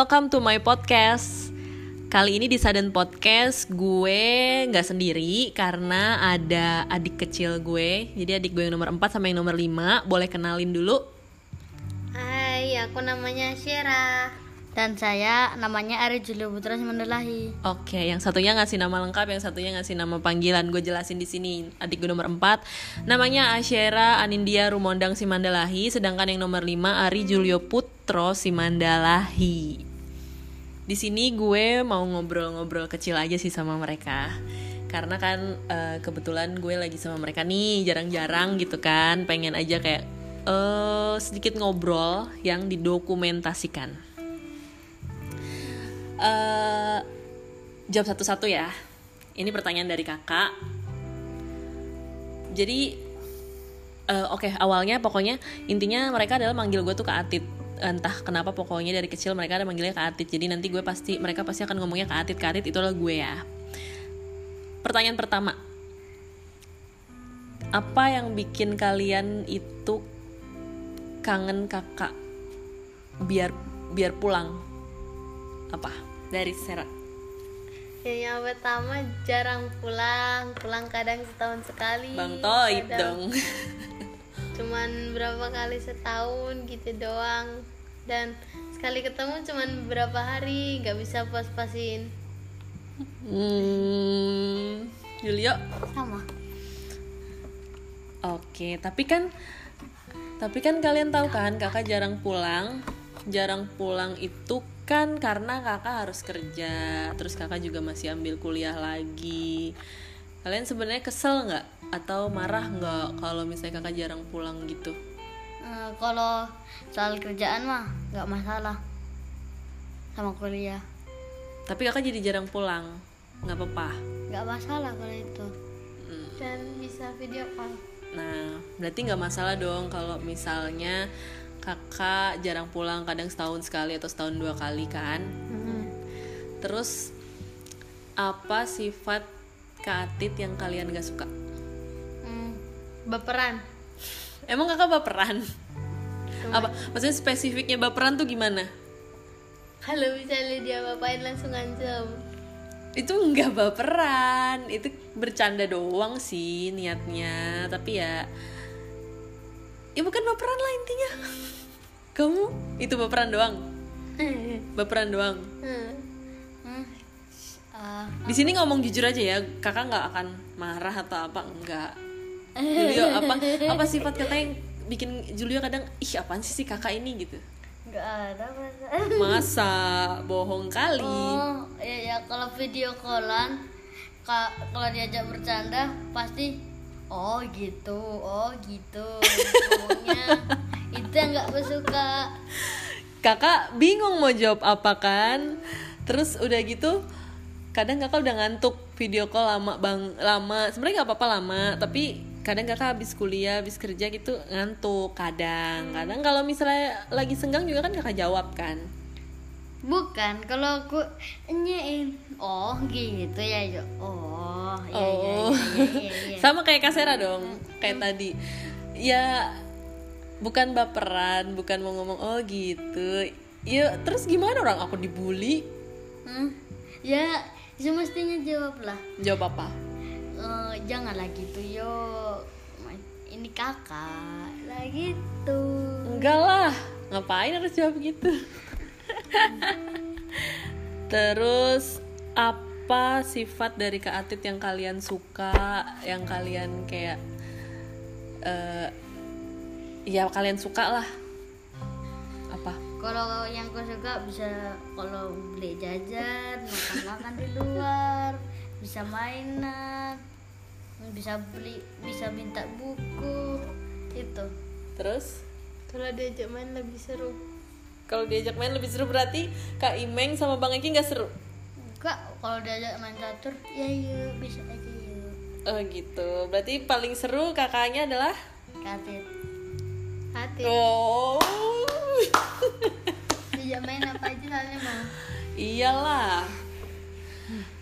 Welcome to my podcast. Kali ini di Sudden Podcast gue nggak sendiri karena ada adik kecil gue. Jadi adik gue yang nomor 4 sama yang nomor 5. Boleh kenalin dulu. Hai, aku namanya Syera. Dan saya namanya Ari Julio Putra Simandalahi. Oke, yang satunya ngasih nama lengkap, yang satunya ngasih nama panggilan. Gue jelasin di sini. Adik gue nomor 4 namanya Asyera Anindya Rumondang Simandalahi, sedangkan yang nomor 5 Ari Julio Putro Simandalahi. Di sini gue mau ngobrol-ngobrol kecil aja sih sama mereka. Karena kan eh, kebetulan gue lagi sama mereka nih, jarang-jarang gitu kan. Pengen aja kayak eh sedikit ngobrol yang didokumentasikan eh jawab satu-satu ya. Ini pertanyaan dari kakak. Jadi, eh, oke awalnya pokoknya intinya mereka adalah manggil gue tuh Kak Atit. Entah kenapa pokoknya dari kecil mereka ada manggilnya Kak Atit. Jadi nanti gue pasti mereka pasti akan ngomongnya Kak Atit. Kak Atit itulah gue ya. Pertanyaan pertama. Apa yang bikin kalian itu kangen kakak biar biar pulang? Apa? Dari Sera. Yang pertama jarang pulang, pulang kadang setahun sekali. Bang Toib kadang dong. Cuman berapa kali setahun gitu doang. Dan sekali ketemu cuman berapa hari, nggak bisa pas-pasin. Hmm, Julio. Sama. Oke, tapi kan tapi kan kalian tahu kan kakak jarang pulang. Jarang pulang itu kan karena kakak harus kerja, terus kakak juga masih ambil kuliah lagi. Kalian sebenarnya kesel nggak atau marah nggak kalau misalnya kakak jarang pulang gitu? Eh, kalau soal kerjaan mah nggak masalah. Sama kuliah Tapi kakak jadi jarang pulang, nggak apa-apa. nggak masalah kalau itu. Dan bisa video call. Nah, berarti nggak masalah dong kalau misalnya kakak jarang pulang kadang setahun sekali atau setahun dua kali kan? Terus apa sifat Kak Atit yang kalian gak suka? Hmm, baperan. Emang kakak baperan? Apa? Maksudnya spesifiknya baperan tuh gimana? Kalau misalnya dia bapain langsung ngancam. Itu nggak baperan, itu bercanda doang sih niatnya. Tapi ya, ya bukan baperan lah intinya. Kamu itu baperan doang, baperan doang. Hmm. Hmm. Di sini ngomong jujur aja ya, kakak nggak akan marah atau apa enggak. Julio apa apa sifat kakak yang bikin Julio kadang ih apaan sih si kakak ini gitu. nggak ada masa. Masa bohong kali. Oh, ya ya kalau video callan ka- kalau diajak bercanda pasti oh gitu, oh gitu. Ngomongnya itu yang nggak suka. Kakak bingung mau jawab apa kan. Terus udah gitu kadang kakak udah ngantuk video call lama bang lama sebenarnya nggak apa-apa lama tapi kadang kakak habis kuliah habis kerja gitu ngantuk kadang. Kadang kalau misalnya lagi senggang juga kan kakak jawab kan? Bukan, kalau aku nyein. Oh gitu ya Oh iya iya Oh. iya iya, iya. sama kayak kasera dong kayak tadi. Ya bukan baperan bukan mau ngomong oh gitu. Ya terus gimana orang? Aku dibully? Hmm, Ya semestinya jawab lah. Jawab apa? Eh, Janganlah gitu yo Ini kakak. Lah gitu. Enggak lah ngapain harus jawab gitu? Terus apa sifat dari Kak Atit yang kalian suka yang kalian kayak eh ya kalian suka lah. Apa? Kalau yang aku suka bisa Kalau beli jajan Makan-makan di luar Bisa mainan Bisa beli Bisa minta buku Itu terus? Kalau diajak main lebih seru. kalau diajak main lebih seru berarti Kak Imeng sama Bang Eki nggak seru? Enggak Kalau diajak main catur Ya yuk bisa aja yuk oh gitu. Berarti paling seru kakaknya adalah? Katit. Hati. oh. Diajak main apa aja soalnya mau. iyalah.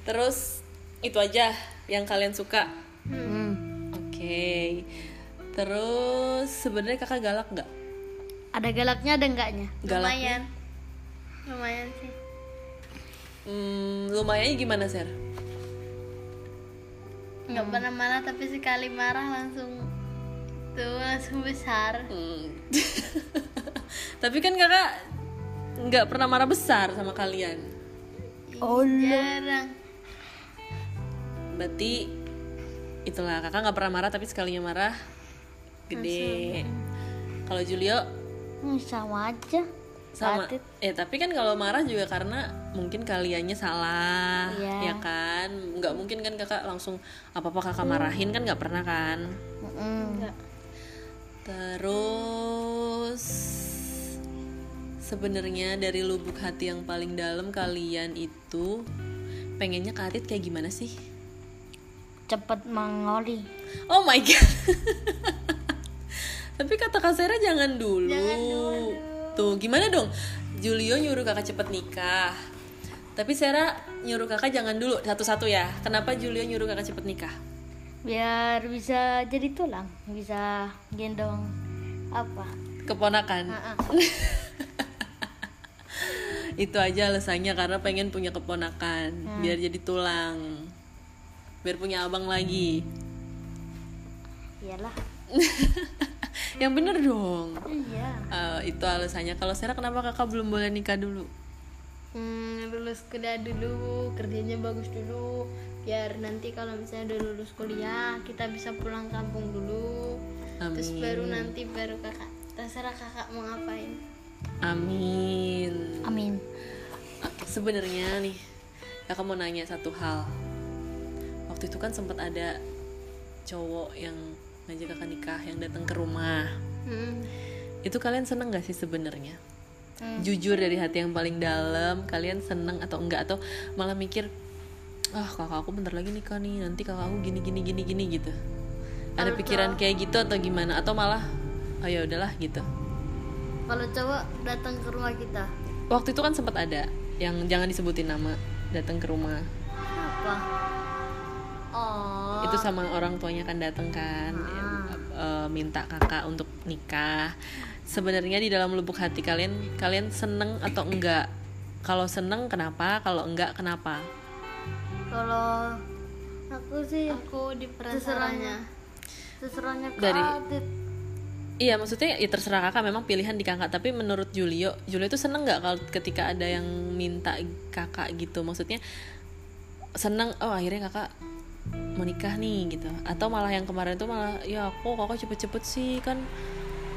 Terus itu aja yang kalian suka Hmm. oke terus sebenarnya kakak galak nggak Ada galaknya ada enggaknya? galaknya Lumayan. lumayan sih Hmm, lumayan gimana, Ser? nggak pernah marah tapi sekali marah langsung tuh langsung besar Hmm. Tapi kan kakak nggak pernah marah besar sama kalian. Oh, jarang Berarti itulah kakak nggak pernah marah tapi sekalinya marah gede. Kalau Julio Hmm, sama aja sama eh tapi kan kalau marah juga karena mungkin kaliannya salah Iya. ya kan nggak mungkin kan kakak langsung apa apa kakak marahin kan nggak pernah kan. Nggak. terus sebenarnya dari lubuk hati yang paling dalam kalian itu pengennya karit kayak gimana sih cepet mengoli oh my god tapi kata Kak Sera jangan dulu. Jangan dulu. Tuh, gimana dong? Julio nyuruh kakak cepet nikah. Tapi Sera nyuruh kakak jangan dulu satu-satu ya. Kenapa Julio nyuruh kakak cepet nikah? biar bisa jadi tulang bisa gendong apa Keponakan. Ah, ah. Itu aja alasannya karena pengen punya keponakan, biar jadi tulang. Biar punya abang lagi. iyalah Yang bener dong. iya Eh, itu alasannya. Kalau Sera kenapa kakak belum boleh nikah dulu? hmm, lulus kuliah dulu kerjanya bagus dulu biar nanti kalau misalnya udah lulus kuliah kita bisa pulang kampung dulu terus Amin. baru nanti baru kakak terserah kakak mau ngapain Amin. amin Oke, sebenarnya nih kakak mau nanya satu hal. Waktu itu kan sempat ada cowok yang ngajak kakak nikah yang datang ke rumah. hmm. Itu kalian seneng gak sih sebenarnya? Hmm. Jujur dari hati yang paling dalam, kalian seneng atau enggak atau malah mikir, ah kakak aku bentar lagi nikah nih, nanti kakak aku gini gini gini gini gitu. Ada pikiran kayak gitu atau gimana? Atau malah, oh ya udahlah gitu. kalau cowok datang ke rumah kita Waktu itu kan sempat ada yang jangan disebutin nama datang ke rumah. apa oh itu sama orang tuanya kan datang kan eh, minta kakak untuk nikah. Sebenarnya di dalam lubuk hati kalian kalian seneng atau enggak? Kalau seneng kenapa? Kalau enggak kenapa? Kalau aku sih aku di perasaannya. Terserahnya Dari- iya maksudnya ya terserah kakak memang pilihan di kakak. Tapi menurut Julio Julio itu seneng nggak kalau ketika ada yang minta kakak gitu? Maksudnya seneng oh akhirnya kakak mau nikah nih gitu. Atau malah yang kemarin itu malah ya kok kakak cepet-cepet sih kan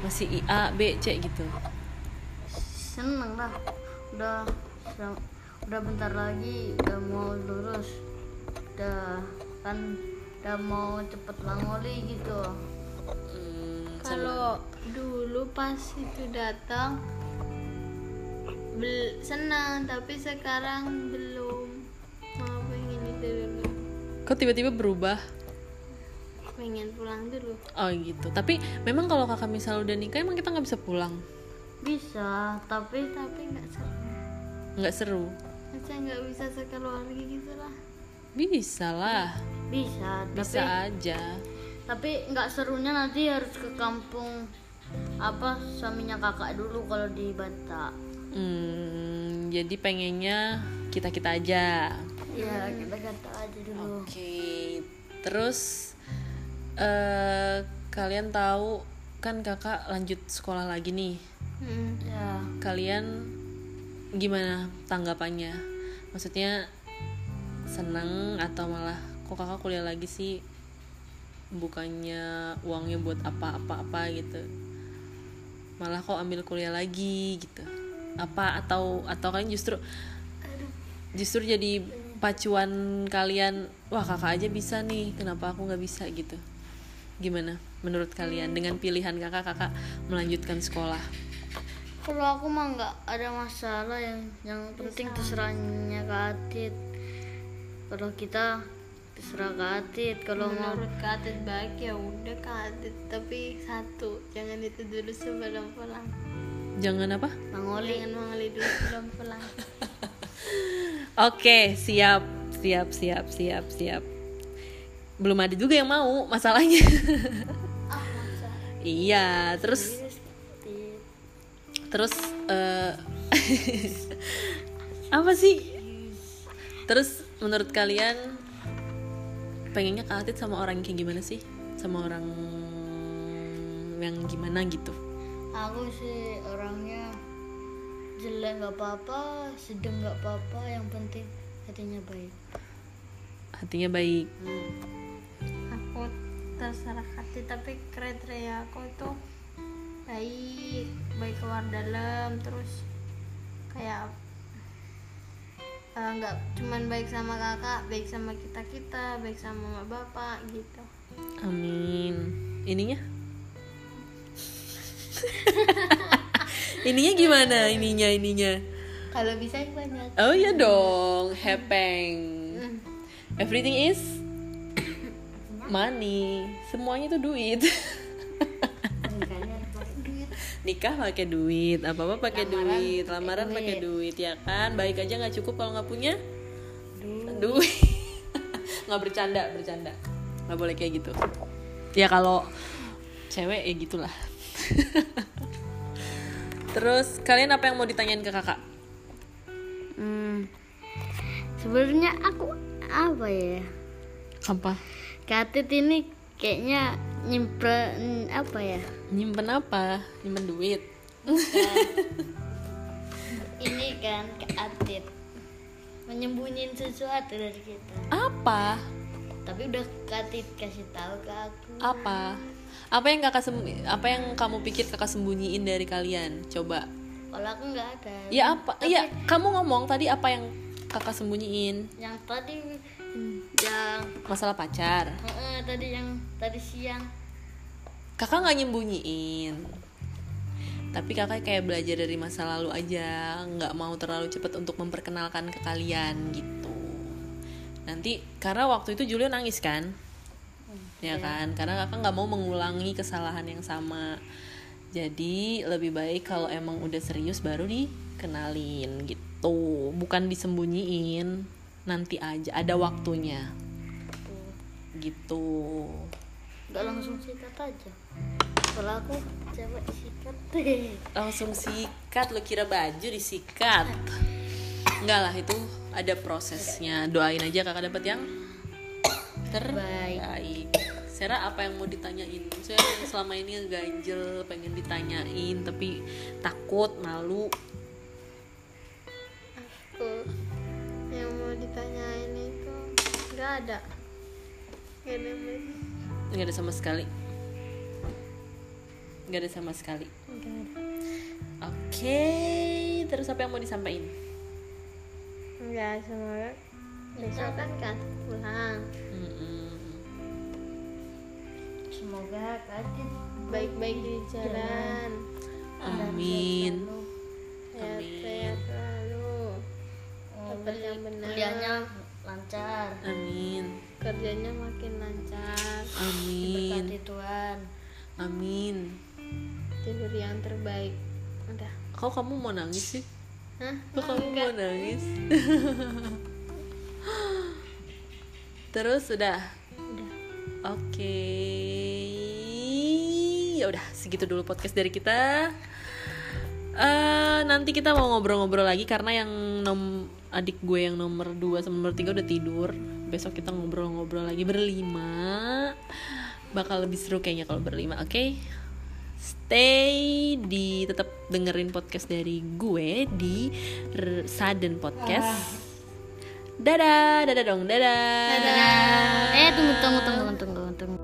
masih IA B C gitu. Seneng lah. Udah udah, udah bentar lagi udah mau lulus. Udah kan udah mau cepet langoli gitu. Hmm, kalau dulu pas itu datang bel senang. Tapi sekarang belum Kok tiba-tiba berubah? pengen pulang dulu Oh gitu. Tapi memang kalau kakak misal udah nikah emang kita nggak bisa pulang, bisa tapi tapi nggak seru nggak seru. masa nggak bisa sekeluarga gitu lah Bisa lah, bisa bisa tapi aja. tapi nggak serunya nanti harus ke kampung apa suaminya kakak dulu kalau di Batak Hmm, jadi pengennya kita kita aja. Ya kita kata aja dulu Oke. Terus eh kalian tahu kan kakak lanjut sekolah lagi nih. Hmm. ya Kalian gimana tanggapannya? Maksudnya seneng atau malah kok kakak kuliah lagi sih? Bukannya uangnya buat apa-apa-apa gitu. Malah kok ambil kuliah lagi gitu. Apa atau atau kalian justru justru jadi pacuan kalian wah kakak aja bisa nih kenapa aku nggak bisa? Gitu. Gimana menurut kalian? Dengan pilihan kakak kakak melanjutkan sekolah. Kalau aku mah nggak ada masalah yang yang penting terserahnya ke Atit. Kalau kita terserah ke Atit. Kalau mau menurut kadet baik ya udah kadet tapi satu jangan itu dulu sebelum pulang. Jangan apa? Mangoli. Jangan mengeli dulu sebelum pulang oke siap siap siap siap siap. Belum ada juga yang mau masalahnya. Iya terus? Terus eh apa sih? Terus menurut kalian pengennya Kak Atit sama orang yang kayak gimana sih? Sama orang yang gimana gitu? Aku sih orangnya jelek nggak apa-apa sedang nggak apa-apa yang penting hatinya baik. Hatinya baik. Aku terserah hati tapi kriteria aku itu baik baik keluar dalam terus kayak eh, nggak cuman baik sama kakak baik sama kita kita baik sama mama bapak gitu. Amin. Ininya ininya gimana? Ininya ininya. Kalau bisa yang banyak. Oh iya dong. Hepeng. Everything is money. Semuanya pakai duit. Nikah pakai duit apa apa pakai duit lamaran pakai duit ya kan? Baik aja nggak cukup kalau nggak punya duit. Nggak bercanda bercanda. Nggak boleh kayak gitu. Ya kalau cewek ya gitulah terus kalian apa yang mau ditanyain ke kakak? Hmm. sebenarnya aku apa ya? Apa? Katit ini kayaknya nyimpen apa ya? Nyimpen apa? Nyimpen duit. Ini kan Katit menyembunyiin sesuatu dari kita. Apa? Tapi udah Katit kasih tahu ke aku. Apa apa yang kakak sem- apa yang kamu pikir kakak sembunyiin dari kalian? Coba. Kalau aku nggak ada. Ya apa iya kamu ngomong tadi apa yang kakak sembunyiin? Yang tadi yang masalah pacar. Eh, tadi yang tadi siang. Kakak nggak nyembunyiin. Tapi kakak kayak belajar dari masa lalu aja. Nggak mau terlalu cepat untuk memperkenalkan ke kalian gitu. Nanti karena waktu itu Julio nangis kan ya kan? Karena kakak nggak mau mengulangi kesalahan yang sama. Jadi lebih baik kalau emang udah serius baru dikenalin gitu. Bukan disembunyiin nanti aja ada waktunya. Gitu. Nggak langsung sikat aja. Kalau aku cewek sikat langsung sikat lo kira baju disikat? Enggak lah itu ada prosesnya. Doain aja kakak dapat yang terbaik Sera apa yang mau ditanyain? Saya yang selama ini ganjel pengen ditanyain tapi takut malu. Aku yang mau ditanyain itu nggak ada. Nggak ada nggak ada sama sekali. Nggak ada sama sekali. Nggak ada. Oke terus apa yang mau disampaikan? Nggak semoga besok kan kan pulang semoga Katit baik-baik di jalan. amin. sehat-sehat selalu. Dapat yang benar. kuliahnya lancar. Amin. Kerjanya makin lancar. Amin. Berkati Tuhan. Amin. Tidur yang terbaik. Udah kok kamu mau nangis sih? Hah? Kok kamu mau nangis? Terus udah. Oke. Ya udah, segitu dulu podcast dari kita. Eh nanti kita mau ngobrol-ngobrol lagi karena yang nom adik gue yang nomor 2 sama nomor 3 udah tidur. Besok kita ngobrol-ngobrol lagi berlima. Bakal lebih seru kayaknya kalau berlima, oke? Stay di tetap dengerin podcast dari gue di R- Sudden Podcast. Dadah, dadah dong, dadah. eh tunggu tunggu tunggu tunggu